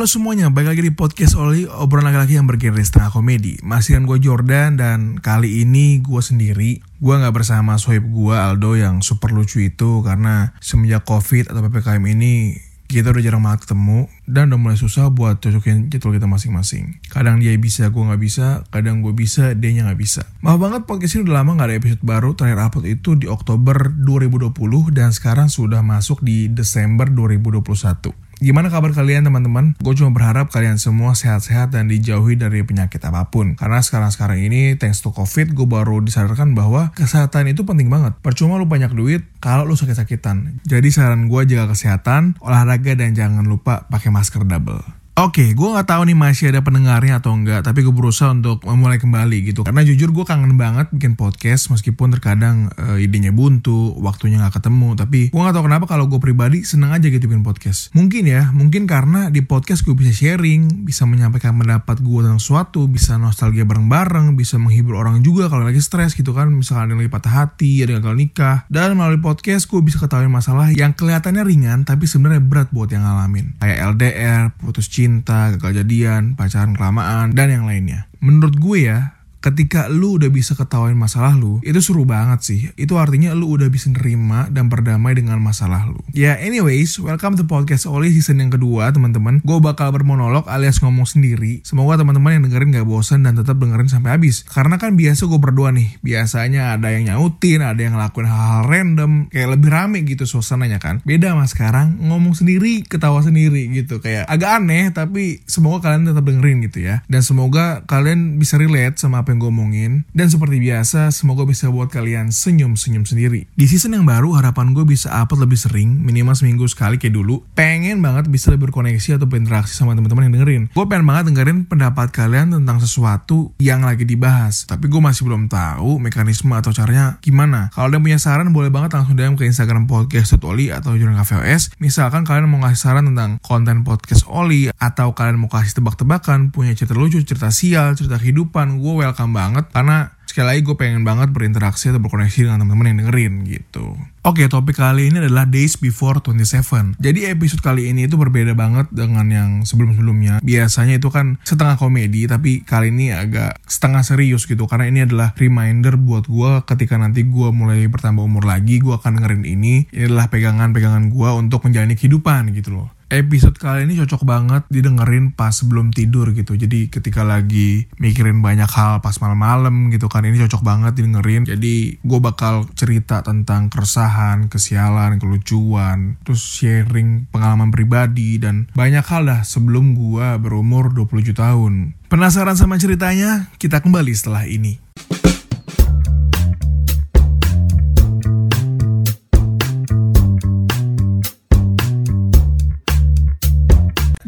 Halo semuanya, balik lagi di podcast Oli, obrolan laki-laki yang bergenre setengah komedi. Masih dengan gue Jordan dan kali ini gue sendiri. Gue nggak bersama sohib gue Aldo yang super lucu itu karena semenjak covid atau ppkm ini kita udah jarang banget ketemu dan udah mulai susah buat cocokin jadwal kita masing-masing. Kadang dia bisa, gue nggak bisa. Kadang gue bisa, dia nggak bisa. Maaf banget podcast ini udah lama nggak ada episode baru. Terakhir upload itu di Oktober 2020 dan sekarang sudah masuk di Desember 2021. Gimana kabar kalian teman-teman? Gue cuma berharap kalian semua sehat-sehat dan dijauhi dari penyakit apa pun. Karena sekarang-sekarang ini, thanks to COVID, gue baru disadarkan bahwa kesehatan itu penting banget. Percuma lu banyak duit kalau lu sakit-sakitan. Jadi saran gue jaga kesehatan, olahraga, dan jangan lupa pakai masker double. Oke, gue nggak tahu nih masih ada pendengarnya atau enggak, tapi gue berusaha untuk memulai kembali gitu. Karena jujur gue kangen banget bikin podcast, meskipun terkadang e, idenya buntu, waktunya nggak ketemu. Tapi gue nggak tahu kenapa kalau gue pribadi seneng aja gitu bikin podcast. Mungkin ya, mungkin karena di podcast gue bisa sharing, bisa menyampaikan pendapat gue tentang sesuatu, bisa nostalgia bareng-bareng, bisa menghibur orang juga kalau lagi stres gitu kan. Misalkan ada yang lagi patah hati, ada yang gagal nikah. Dan melalui podcast gue bisa ketahui masalah yang kelihatannya ringan, tapi sebenarnya berat buat yang ngalamin. Kayak LDR, putus cinta, cinta, gagal jadian, pacaran kelamaan, dan yang lainnya. Menurut gue ya, ketika lu udah bisa ketawain masalah lu, itu seru banget sih. Itu artinya lu udah bisa nerima dan berdamai dengan masalah lu. Ya anyways, welcome to podcast Oli season yang kedua teman-teman. Gue bakal bermonolog alias ngomong sendiri. Semoga teman-teman yang dengerin gak bosan dan tetap dengerin sampai habis. Karena kan biasa gue berdua nih. Biasanya ada yang nyautin, ada yang ngelakuin hal-hal random. Kayak lebih rame gitu suasananya kan. Beda mas sekarang ngomong sendiri, ketawa sendiri gitu. Kayak agak aneh tapi semoga kalian tetap dengerin gitu ya. Dan semoga kalian bisa relate sama apa yang gue omongin. Dan seperti biasa, semoga bisa buat kalian senyum-senyum sendiri. Di season yang baru, harapan gue bisa upload lebih sering, minimal seminggu sekali kayak dulu. Pengen banget bisa lebih berkoneksi atau berinteraksi sama teman-teman yang dengerin. Gue pengen banget dengerin pendapat kalian tentang sesuatu yang lagi dibahas. Tapi gue masih belum tahu mekanisme atau caranya gimana. Kalau ada punya saran, boleh banget langsung DM ke Instagram podcast Oli atau Jurang Cafe OS. Misalkan kalian mau ngasih saran tentang konten podcast Oli, atau kalian mau kasih tebak-tebakan, punya cerita lucu, cerita sial, cerita kehidupan, gue welcome banget karena sekali lagi gue pengen banget berinteraksi atau berkoneksi dengan teman-teman yang dengerin gitu. Oke, topik kali ini adalah Days Before 27. Jadi episode kali ini itu berbeda banget dengan yang sebelum-sebelumnya. Biasanya itu kan setengah komedi, tapi kali ini agak setengah serius gitu. Karena ini adalah reminder buat gue ketika nanti gue mulai bertambah umur lagi, gue akan dengerin ini. Ini adalah pegangan-pegangan gue untuk menjalani kehidupan gitu loh episode kali ini cocok banget didengerin pas sebelum tidur gitu. Jadi ketika lagi mikirin banyak hal pas malam-malam gitu kan ini cocok banget didengerin. Jadi gue bakal cerita tentang keresahan, kesialan, kelucuan, terus sharing pengalaman pribadi dan banyak hal dah sebelum gue berumur 27 tahun. Penasaran sama ceritanya? Kita kembali setelah ini.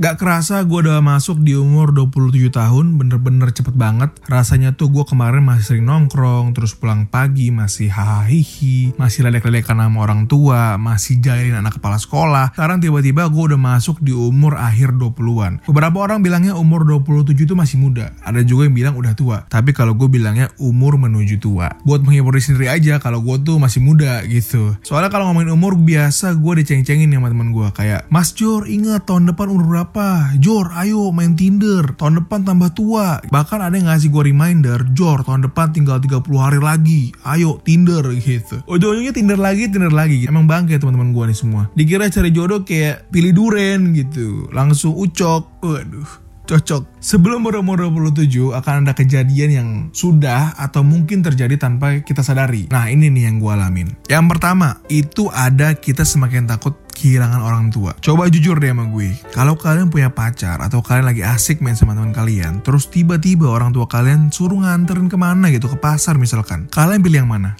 Gak kerasa gue udah masuk di umur 27 tahun, bener-bener cepet banget. Rasanya tuh gue kemarin masih sering nongkrong, terus pulang pagi masih hahaha masih ledek-ledekan sama orang tua, masih jahilin anak kepala sekolah. Sekarang tiba-tiba gue udah masuk di umur akhir 20-an. Beberapa orang bilangnya umur 27 itu masih muda, ada juga yang bilang udah tua. Tapi kalau gue bilangnya umur menuju tua. Buat menghibur diri sendiri aja kalau gue tuh masih muda gitu. Soalnya kalau ngomongin umur biasa gue diceng-cengin sama teman gue kayak, Mas Jor ingat tahun depan umur berapa? Apa? Jor, ayo main Tinder. Tahun depan tambah tua. Bahkan ada yang ngasih gue reminder, Jor, tahun depan tinggal 30 hari lagi. Ayo Tinder gitu. Ujung-ujungnya Tinder lagi, Tinder lagi. Emang bangke teman-teman gue nih semua. Dikira cari jodoh kayak pilih duren gitu. Langsung ucok. Waduh cocok. Sebelum berumur 27 akan ada kejadian yang sudah atau mungkin terjadi tanpa kita sadari. Nah ini nih yang gue alamin. Yang pertama, itu ada kita semakin takut kehilangan orang tua. Coba jujur deh sama gue. Kalau kalian punya pacar atau kalian lagi asik main sama teman kalian, terus tiba-tiba orang tua kalian suruh nganterin ke mana gitu ke pasar misalkan. Kalian pilih yang mana?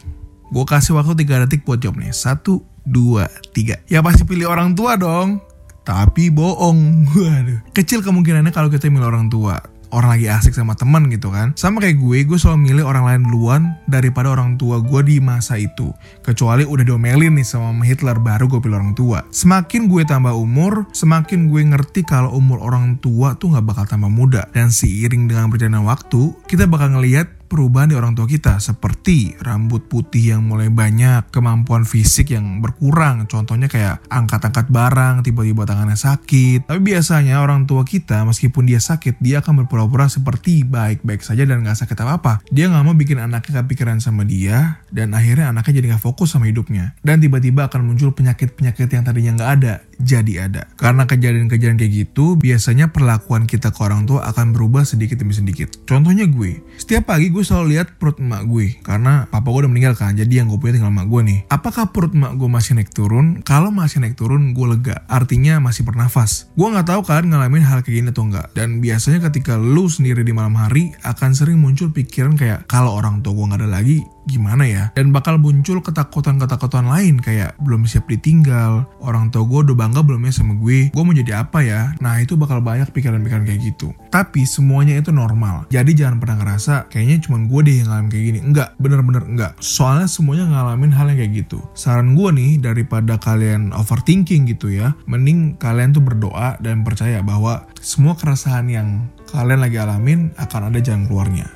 Gue kasih waktu 3 detik buat jawab nih. Satu, dua, tiga. Ya pasti pilih orang tua dong. tapi bohong. Waduh. Kecil kemungkinannya kalau kita milih orang tua orang lagi asik sama teman gitu kan. Sama kayak gue gue selalu milih orang lain duluan daripada orang tua gue di masa itu. Kecuali udah diomelin nih sama Hitler baru gue pilih orang tua. Semakin gue tambah umur semakin gue ngerti kalau umur orang tua tuh nggak bakal tambah muda. Dan seiring dengan berjalannya waktu kita bakal ngelihat perubahan di orang tua kita seperti rambut putih yang mulai banyak, kemampuan fisik yang berkurang, contohnya kayak angkat-angkat barang, tiba-tiba tangannya sakit. Tapi biasanya orang tua kita meskipun dia sakit, dia akan berpura-pura seperti baik-baik saja dan gak sakit apa-apa. Dia gak mau bikin anaknya kepikiran sama dia dan akhirnya anaknya jadi gak fokus sama hidupnya. Dan tiba-tiba akan muncul penyakit-penyakit yang tadinya gak ada jadi ada. Karena kejadian-kejadian kayak gitu, biasanya perlakuan kita ke orang tua akan berubah sedikit demi sedikit. Contohnya gue, setiap pagi gue selalu lihat perut emak gue, karena papa gue udah meninggal kan, jadi yang gue punya tinggal emak gue nih. Apakah perut emak gue masih naik turun? Kalau masih naik turun, gue lega. Artinya masih bernafas. Gue nggak tahu kalian ngalamin hal kayak gini atau enggak. Dan biasanya ketika lu sendiri di malam hari, akan sering muncul pikiran kayak, kalau orang tua gue nggak ada lagi, gimana ya? Dan bakal muncul ketakutan-ketakutan lain kayak belum siap ditinggal orang tua gue udah bangga belum ya sama gue gue mau jadi apa ya? Nah itu bakal banyak pikiran-pikiran kayak gitu. Tapi semuanya itu normal. Jadi jangan pernah ngerasa kayaknya cuma gue deh yang ngalamin kayak gini. Enggak bener-bener enggak. Soalnya semuanya ngalamin hal yang kayak gitu. Saran gue nih daripada kalian overthinking gitu ya mending kalian tuh berdoa dan percaya bahwa semua keresahan yang kalian lagi alamin akan ada jalan keluarnya.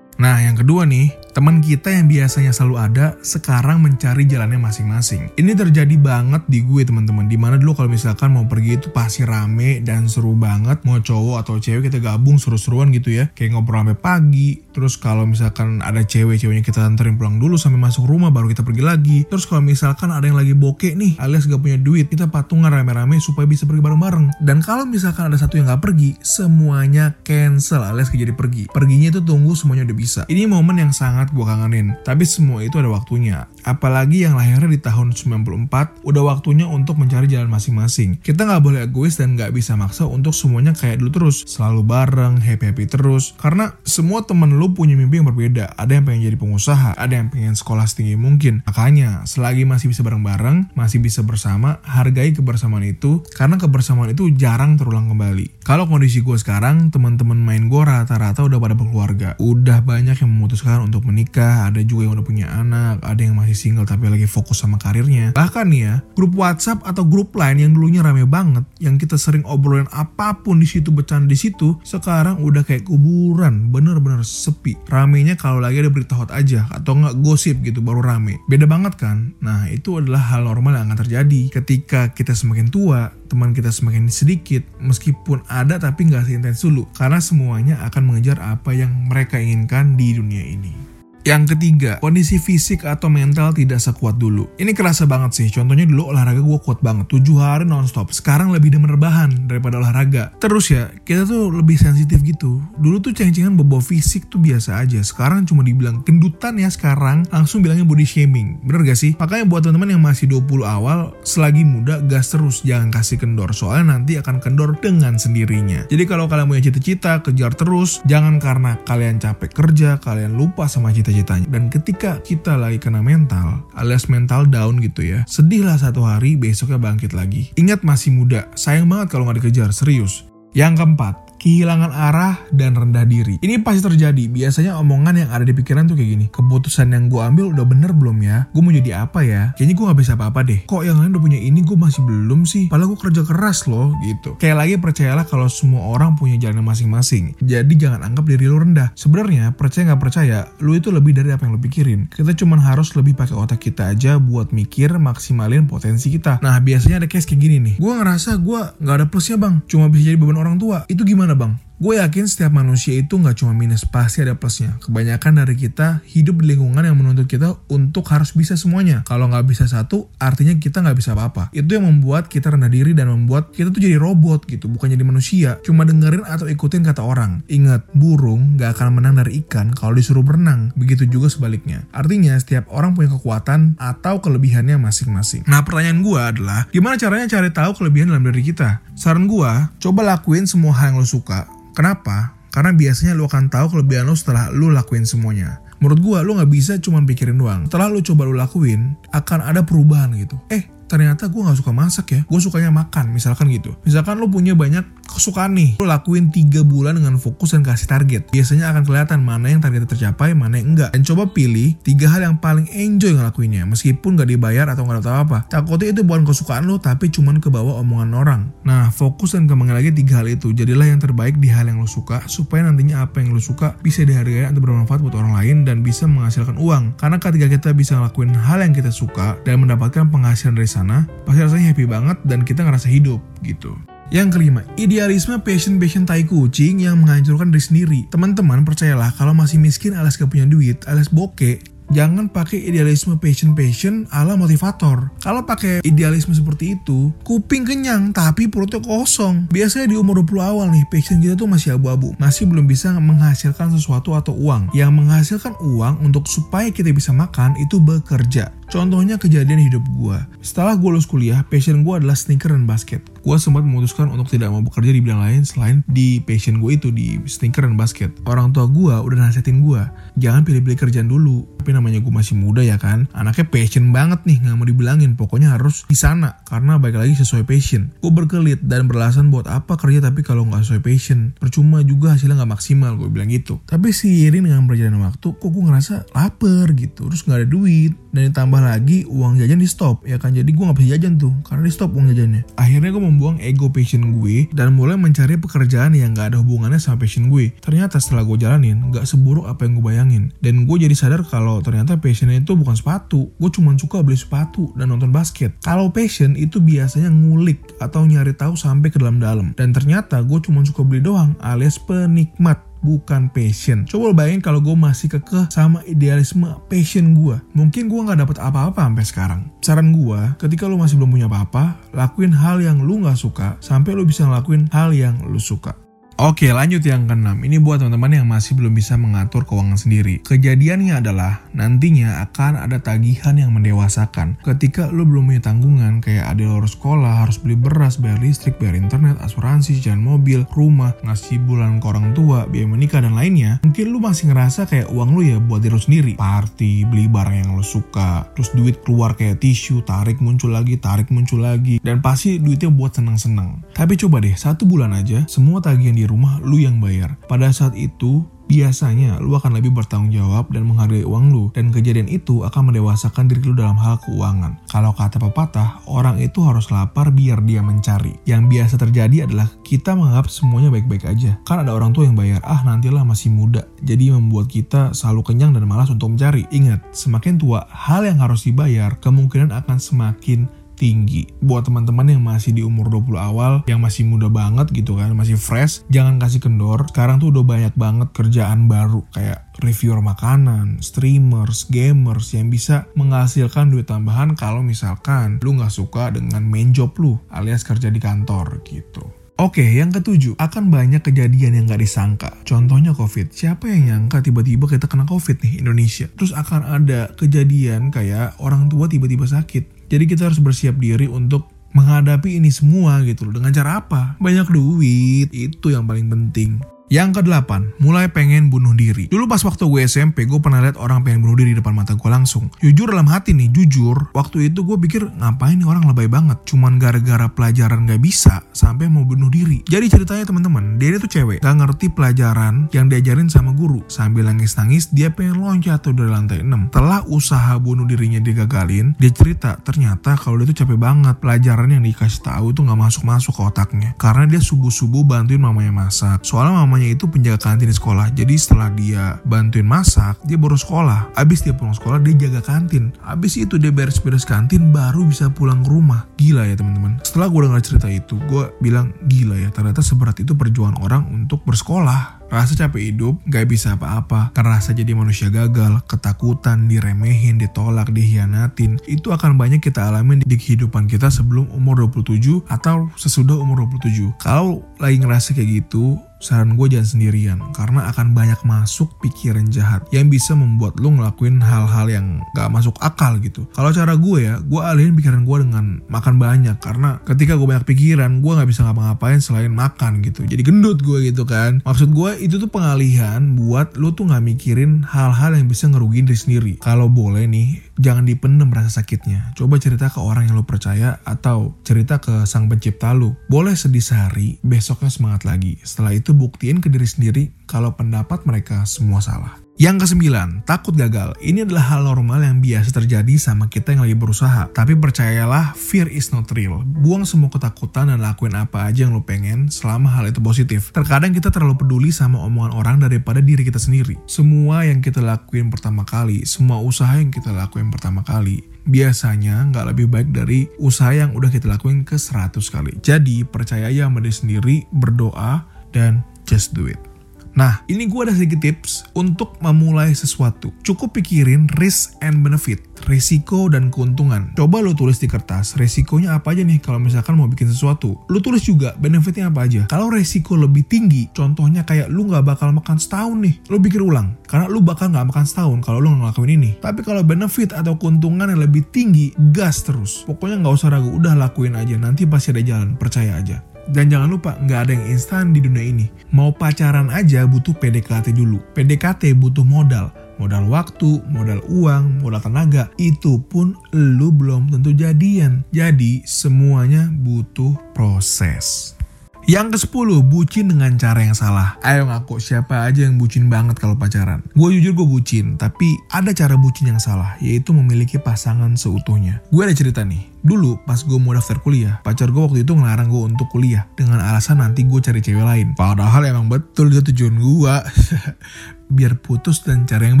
Nah, yang kedua nih, teman kita yang biasanya selalu ada sekarang mencari jalannya masing-masing. Ini terjadi banget di gue teman-teman. Di mana dulu kalau misalkan mau pergi itu pasti rame dan seru banget. Mau cowok atau cewek kita gabung seru-seruan gitu ya. Kayak ngobrol sampai pagi. Terus kalau misalkan ada cewek-ceweknya kita anterin pulang dulu sampai masuk rumah baru kita pergi lagi. Terus kalau misalkan ada yang lagi bokeh nih alias gak punya duit kita patungan rame-rame supaya bisa pergi bareng-bareng. Dan kalau misalkan ada satu yang gak pergi semuanya cancel alias jadi pergi. Perginya itu tunggu semuanya udah bisa. Ini momen yang sangat gue kangenin. Tapi semua itu ada waktunya. Apalagi yang lahirnya di tahun 94, udah waktunya untuk mencari jalan masing-masing. Kita nggak boleh egois dan nggak bisa maksa untuk semuanya kayak dulu terus. Selalu bareng, happy-happy terus. Karena semua temen lu punya mimpi yang berbeda. Ada yang pengen jadi pengusaha, ada yang pengen sekolah setinggi mungkin. Makanya, selagi masih bisa bareng-bareng, masih bisa bersama, hargai kebersamaan itu. Karena kebersamaan itu jarang terulang kembali. Kalau kondisi gue sekarang, teman-teman main gue rata-rata udah pada berkeluarga. Udah banyak yang memutuskan untuk menikah, ada juga yang udah punya anak, ada yang masih single tapi lagi fokus sama karirnya. Bahkan nih ya, grup WhatsApp atau grup lain yang dulunya rame banget, yang kita sering obrolin apa pun di situ bercanda di situ, sekarang udah kayak kuburan, bener-bener sepi. Ramenya kalau lagi ada berita hot aja atau nggak gosip gitu baru rame. Beda banget kan? Nah itu adalah hal normal yang akan terjadi ketika kita semakin tua, teman kita semakin sedikit, meskipun ada tapi nggak seintens dulu, karena semuanya akan mengejar apa yang mereka inginkan di dunia ini. Yang ketiga, kondisi fisik atau mental tidak sekuat dulu. Ini kerasa banget sih, contohnya dulu olahraga gue kuat banget, 7 hari nonstop. Sekarang lebih demen rebahan daripada olahraga. Terus ya, kita tuh lebih sensitif gitu. Dulu tuh ceng-cengan bobo fisik tuh biasa aja. Sekarang cuma dibilang kendutan ya sekarang, langsung bilangnya body shaming. Bener gak sih? Makanya buat teman-teman yang masih 20 awal, selagi muda gas terus, jangan kasih kendor. Soalnya nanti akan kendor dengan sendirinya. Jadi kalau kalian punya cita-cita, kejar terus. Jangan karena kalian capek kerja, kalian lupa sama cita cita-citanya. Dan ketika kita lagi kena mental, alias mental down gitu ya, sedihlah satu hari, besoknya bangkit lagi. Ingat masih muda, sayang banget kalau nggak dikejar, serius. Yang keempat, kehilangan arah dan rendah diri. Ini pasti terjadi. Biasanya omongan yang ada di pikiran tuh kayak gini. Keputusan yang gue ambil udah bener belum ya? Gue mau jadi apa ya? Kayaknya gue gak bisa apa-apa deh. Kok yang lain udah punya ini gue masih belum sih? Padahal gue kerja keras loh gitu. Kayak lagi percayalah kalau semua orang punya jalan masing-masing. Jadi jangan anggap diri lu rendah. Sebenarnya percaya nggak percaya, lu itu lebih dari apa yang lu pikirin. Kita cuma harus lebih pakai otak kita aja buat mikir maksimalin potensi kita. Nah biasanya ada case kayak gini nih. Gue ngerasa gue nggak ada plusnya bang. Cuma bisa jadi beban orang tua. Itu gimana gimana bang? Gue yakin setiap manusia itu nggak cuma minus, pasti ada plusnya. Kebanyakan dari kita hidup di lingkungan yang menuntut kita untuk harus bisa semuanya. Kalau nggak bisa satu, artinya kita nggak bisa apa-apa. Itu yang membuat kita rendah diri dan membuat kita tuh jadi robot gitu, bukan jadi manusia. Cuma dengerin atau ikutin kata orang. Ingat, burung nggak akan menang dari ikan kalau disuruh berenang. Begitu juga sebaliknya. Artinya setiap orang punya kekuatan atau kelebihannya masing-masing. Nah pertanyaan gue adalah, gimana caranya cari tahu kelebihan dalam diri kita? Saran gue, coba lakuin semua hal yang lo suka Kenapa? Karena biasanya lu akan tahu kelebihan lu setelah lu lakuin semuanya. Menurut gua, lu nggak bisa cuma pikirin doang. Setelah lu coba lu lakuin, akan ada perubahan gitu. Eh, ternyata gue nggak suka masak ya gue sukanya makan misalkan gitu misalkan lo punya banyak kesukaan nih. Lo lakuin tiga bulan dengan fokus dan kasih target. Biasanya akan kelihatan mana yang targetnya tercapai mana yang enggak. Dan coba pilih tiga hal yang paling enjoy ngelakuinnya meskipun gak dibayar atau nggak tahu apa takutnya itu bukan kesukaan lo tapi cuman ke bawah omongan orang. Nah fokus dan kembangin lagi tiga hal itu. Jadilah yang terbaik di hal yang lo suka supaya nantinya apa yang lo suka bisa dihargai atau bermanfaat buat orang lain dan bisa menghasilkan uang. Karena ketika kita bisa ngelakuin hal yang kita suka dan mendapatkan penghasilan dari sana pasti rasanya happy banget dan kita ngerasa hidup gitu yang kelima, idealisme passion-passion tai kucing yang menghancurkan diri sendiri. Teman-teman percayalah kalau masih miskin alias gak punya duit alias bokeh, jangan pakai idealisme passion-passion ala motivator. Kalau pakai idealisme seperti itu, kuping kenyang tapi perutnya kosong. Biasanya di umur 20 awal nih, passion kita tuh masih abu-abu. Masih belum bisa menghasilkan sesuatu atau uang. Yang menghasilkan uang untuk supaya kita bisa makan itu bekerja. Contohnya kejadian hidup gue. Setelah gue lulus kuliah, passion gue adalah sneaker dan basket. Gue sempat memutuskan untuk tidak mau bekerja di bidang lain selain di passion gue itu di sneaker dan basket. Orang tua gue udah nasihatin gue, jangan pilih-pilih kerjaan dulu. Tapi namanya gue masih muda ya kan, anaknya passion banget nih, nggak mau dibilangin. Pokoknya harus di sana karena baik lagi sesuai passion. Gue berkelit dan beralasan buat apa kerja tapi kalau nggak sesuai passion, percuma juga hasilnya nggak maksimal. Gue bilang gitu. Tapi seiring dengan perjalanan waktu, kok gue ngerasa lapar gitu, terus nggak ada duit dan ditambah lagi uang jajan di stop ya kan? Jadi gue nggak bisa jajan tuh karena di stop uang jajannya. Akhirnya gue membuang ego passion gue dan mulai mencari pekerjaan yang gak ada hubungannya sama passion gue. Ternyata setelah gue jalanin gak seburuk apa yang gue bayangin. Dan gue jadi sadar kalau ternyata passionnya itu bukan sepatu. Gue cuma suka beli sepatu dan nonton basket. Kalau passion itu biasanya ngulik atau nyari tahu sampai ke dalam-dalam. Dan ternyata gue cuma suka beli doang alias penikmat bukan passion. Coba bayangin kalau gue masih kekeh sama idealisme passion gue. Mungkin gue nggak dapet apa-apa sampai sekarang. Saran gue, ketika lo masih belum punya apa-apa, lakuin hal yang lo nggak suka sampai lo bisa ngelakuin hal yang lo suka. Oke lanjut yang keenam. Ini buat teman-teman yang masih belum bisa mengatur keuangan sendiri. Kejadiannya adalah Nantinya akan ada tagihan yang mendewasakan. Ketika lo belum punya tanggungan Kayak ada harus sekolah, harus beli beras, bayar listrik, bayar internet, asuransi, jalan mobil, rumah Ngasih bulan ke orang tua, biaya menikah dan lainnya Mungkin lo masih ngerasa kayak uang lo ya buat diri lo sendiri. Party, beli barang yang lo suka Terus duit keluar kayak tisu, tarik muncul lagi, tarik muncul lagi Dan pasti duitnya buat senang-senang Tapi coba deh, satu bulan aja Semua tagihan di rumah lu yang bayar. Pada saat itu, biasanya lu akan lebih bertanggung jawab dan menghargai uang lu dan kejadian itu akan mendewasakan diri lu dalam hal keuangan. Kalau kata pepatah, orang itu harus lapar biar dia mencari. Yang biasa terjadi adalah kita menganggap semuanya baik-baik aja. Kan ada orang tua yang bayar, ah nantilah masih muda. Jadi membuat kita selalu kenyang dan malas untuk mencari. Ingat, semakin tua, hal yang harus dibayar kemungkinan akan semakin tinggi. Buat teman-teman yang masih di umur 20 awal, yang masih muda banget gitu kan, masih fresh, jangan kasih kendor. Sekarang tuh udah banyak banget kerjaan baru kayak reviewer makanan, streamers, gamers yang bisa menghasilkan duit tambahan kalau misalkan lu nggak suka dengan main job lu alias kerja di kantor gitu. Oke, yang ketujuh, akan banyak kejadian yang gak disangka. Contohnya COVID. Siapa yang nyangka tiba-tiba kita kena COVID nih Indonesia? Terus akan ada kejadian kayak orang tua tiba-tiba sakit jadi kita harus bersiap diri untuk menghadapi ini semua gitu loh. Dengan cara apa? Banyak duit, itu yang paling penting. Yang kedelapan, mulai pengen bunuh diri. Dulu pas waktu gue SMP, gue pernah lihat orang pengen bunuh diri di depan mata gue langsung. Jujur dalam hati nih, jujur, waktu itu gue pikir ngapain nih orang lebay banget. Cuman gara-gara pelajaran gak bisa sampai mau bunuh diri. Jadi ceritanya teman-teman, dia itu cewek, gak ngerti pelajaran yang diajarin sama guru. Sambil nangis-nangis, dia pengen loncat tuh dari lantai 6. Setelah usaha bunuh dirinya digagalin, dia cerita ternyata kalau dia tuh capek banget. Pelajaran yang dikasih tahu itu gak masuk-masuk ke otaknya. Karena dia subuh-subuh bantuin mamanya masak. Soalnya mamanya mamanya itu penjaga kantin di sekolah. Jadi setelah dia bantuin masak, dia baru sekolah. Abis dia pulang sekolah, dia jaga kantin. Abis itu dia beres-beres kantin, baru bisa pulang ke rumah. Gila ya teman-teman. Setelah gue dengar cerita itu, gue bilang gila ya. Ternyata seberat itu perjuangan orang untuk bersekolah. Rasa capek hidup, gak bisa apa-apa. Karena rasa jadi manusia gagal, ketakutan, diremehin, ditolak, dihianatin. Itu akan banyak kita alamin di kehidupan kita sebelum umur 27 atau sesudah umur 27. Kalau lagi ngerasa kayak gitu, saran gue jangan sendirian karena akan banyak masuk pikiran jahat yang bisa membuat lo ngelakuin hal-hal yang gak masuk akal gitu. Kalau cara gue ya, gue alihin pikiran gue dengan makan banyak karena ketika gue banyak pikiran, gue gak bisa ngapa-ngapain selain makan gitu. Jadi gendut gue gitu kan. Maksud gue itu tuh pengalihan buat lo tuh gak mikirin hal-hal yang bisa ngerugiin diri sendiri. Kalau boleh nih, Jangan dipendem rasa sakitnya. Coba cerita ke orang yang lo percaya atau cerita ke sang pencipta lo. Boleh sedih sehari, besoknya semangat lagi. Setelah itu buktiin ke diri sendiri kalau pendapat mereka semua salah. Yang kesembilan, takut gagal. Ini adalah hal normal yang biasa terjadi sama kita yang lagi berusaha. Tapi percayalah, fear is not real. Buang semua ketakutan dan lakuin apa aja yang lo pengen selama hal itu positif. Terkadang kita terlalu peduli sama omongan orang daripada diri kita sendiri. Semua yang kita lakuin pertama kali, semua usaha yang kita lakuin pertama kali, biasanya nggak lebih baik dari usaha yang udah kita lakuin ke 100 kali. Jadi percaya aja sama diri sendiri, berdoa, dan just do it. Nah, ini gue ada sedikit tips untuk memulai sesuatu. Cukup pikirin risk and benefit, resiko dan keuntungan. Coba lo tulis di kertas, resikonya apa aja nih kalau misalkan mau bikin sesuatu. Lo tulis juga benefitnya apa aja. Kalau resiko lebih tinggi, contohnya kayak lu nggak bakal makan setahun nih, lo pikir ulang. Karena lu bakal nggak makan setahun kalau lo ngelakuin ini. Tapi kalau benefit atau keuntungan yang lebih tinggi, gas terus. Pokoknya nggak usah ragu, udah lakuin aja. Nanti pasti ada jalan, percaya aja. Dan jangan lupa, nggak ada yang instan di dunia ini. Mau pacaran aja butuh PDKT dulu. PDKT butuh modal. Modal waktu, modal uang, modal tenaga. Itu pun lu belum tentu jadian. Jadi semuanya butuh proses. Yang ke-10, bucin dengan cara yang salah. Ayo ngaku siapa aja yang bucin banget kalau pacaran. Gue jujur gue bucin, tapi ada cara bucin yang salah, yaitu memiliki pasangan seutuhnya. Gue ada cerita nih, Dulu pas gue mau daftar kuliah, pacar gue waktu itu ngelarang gue untuk kuliah dengan alasan nanti gue cari cewek lain. Padahal emang betul itu tujuan gue. biar putus dan cari yang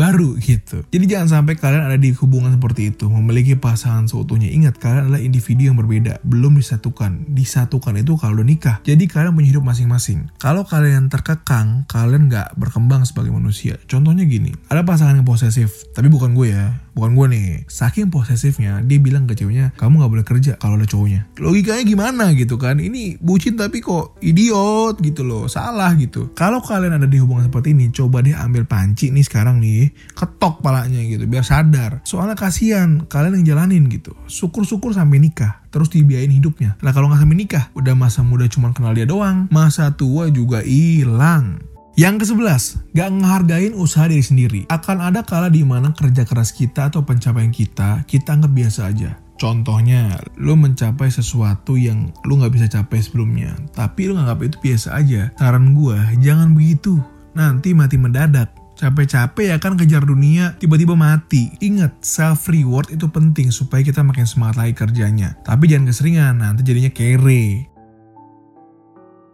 baru gitu. Jadi jangan sampai kalian ada di hubungan seperti itu, memiliki pasangan seutuhnya. Ingat kalian adalah individu yang berbeda, belum disatukan. Disatukan itu kalau udah nikah. Jadi kalian punya hidup masing-masing. Kalau kalian terkekang, kalian nggak berkembang sebagai manusia. Contohnya gini, ada pasangan yang posesif, tapi bukan gue ya bukan gue nih. Saking posesifnya dia bilang ke ceweknya kamu nggak boleh kerja kalau ada cowoknya. Logikanya gimana gitu kan? Ini bucin tapi kok idiot gitu loh. Salah gitu. Kalau kalian ada di hubungan seperti ini coba deh ambil panci nih sekarang nih. Ketok palanya gitu biar sadar. Soalnya kasihan kalian yang jalanin gitu. Syukur-syukur sampai nikah terus dibiayain hidupnya. Lah kalau nggak sampai nikah, udah masa muda cuma kenal dia doang, masa tua juga hilang. Yang ke-11, gak ngehargain usaha diri sendiri. Akan ada kala di mana kerja keras kita atau pencapaian kita, kita anggap biasa aja. Contohnya, lu mencapai sesuatu yang lu gak bisa capai sebelumnya. Tapi lu nganggap itu biasa aja. Saran gue, jangan begitu. Nanti mati mendadak. Capek-capek ya kan kejar dunia, tiba-tiba mati. Ingat, self reward itu penting supaya kita makin semangat lagi kerjanya. Tapi jangan keseringan, nanti jadinya kere.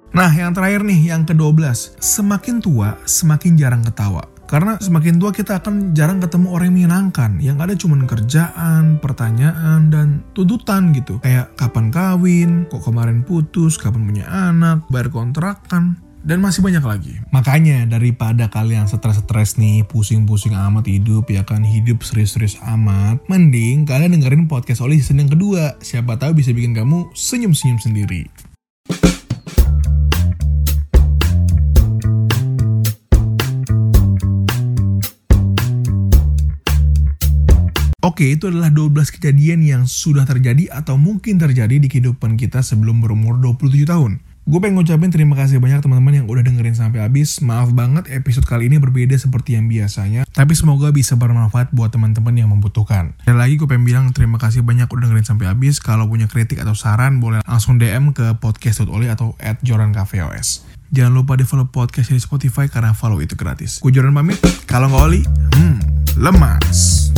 Nah, yang terakhir nih, yang ke-12. Semakin tua, semakin jarang ketawa. Karena semakin tua kita akan jarang ketemu orang yang menyenangkan. Yang ada cuma kerjaan, pertanyaan, dan tuntutan gitu. Kayak kapan kawin, kok kemarin putus, kapan punya anak, bayar kontrakan, dan masih banyak lagi. Makanya daripada kalian stres-stres nih, pusing-pusing amat hidup, ya kan hidup serius-serius amat, mending kalian dengerin podcast Oli season yang kedua. Siapa tahu bisa bikin kamu senyum-senyum sendiri. Oke, itu adalah 12 kejadian yang sudah terjadi atau mungkin terjadi di kehidupan kita sebelum berumur 27 tahun. Gue pengen ngucapin terima kasih banyak teman-teman yang udah dengerin sampai habis. Maaf banget episode kali ini berbeda seperti yang biasanya. Tapi semoga bisa bermanfaat buat teman-teman yang membutuhkan. Dan lagi gue pengen bilang terima kasih banyak udah dengerin sampai habis. Kalau punya kritik atau saran boleh langsung DM ke podcast.oli atau at jorancafeos. Jangan lupa di follow podcast di Spotify karena follow itu gratis. Gue Joran pamit. Kalau nggak oli, hmm, lemas.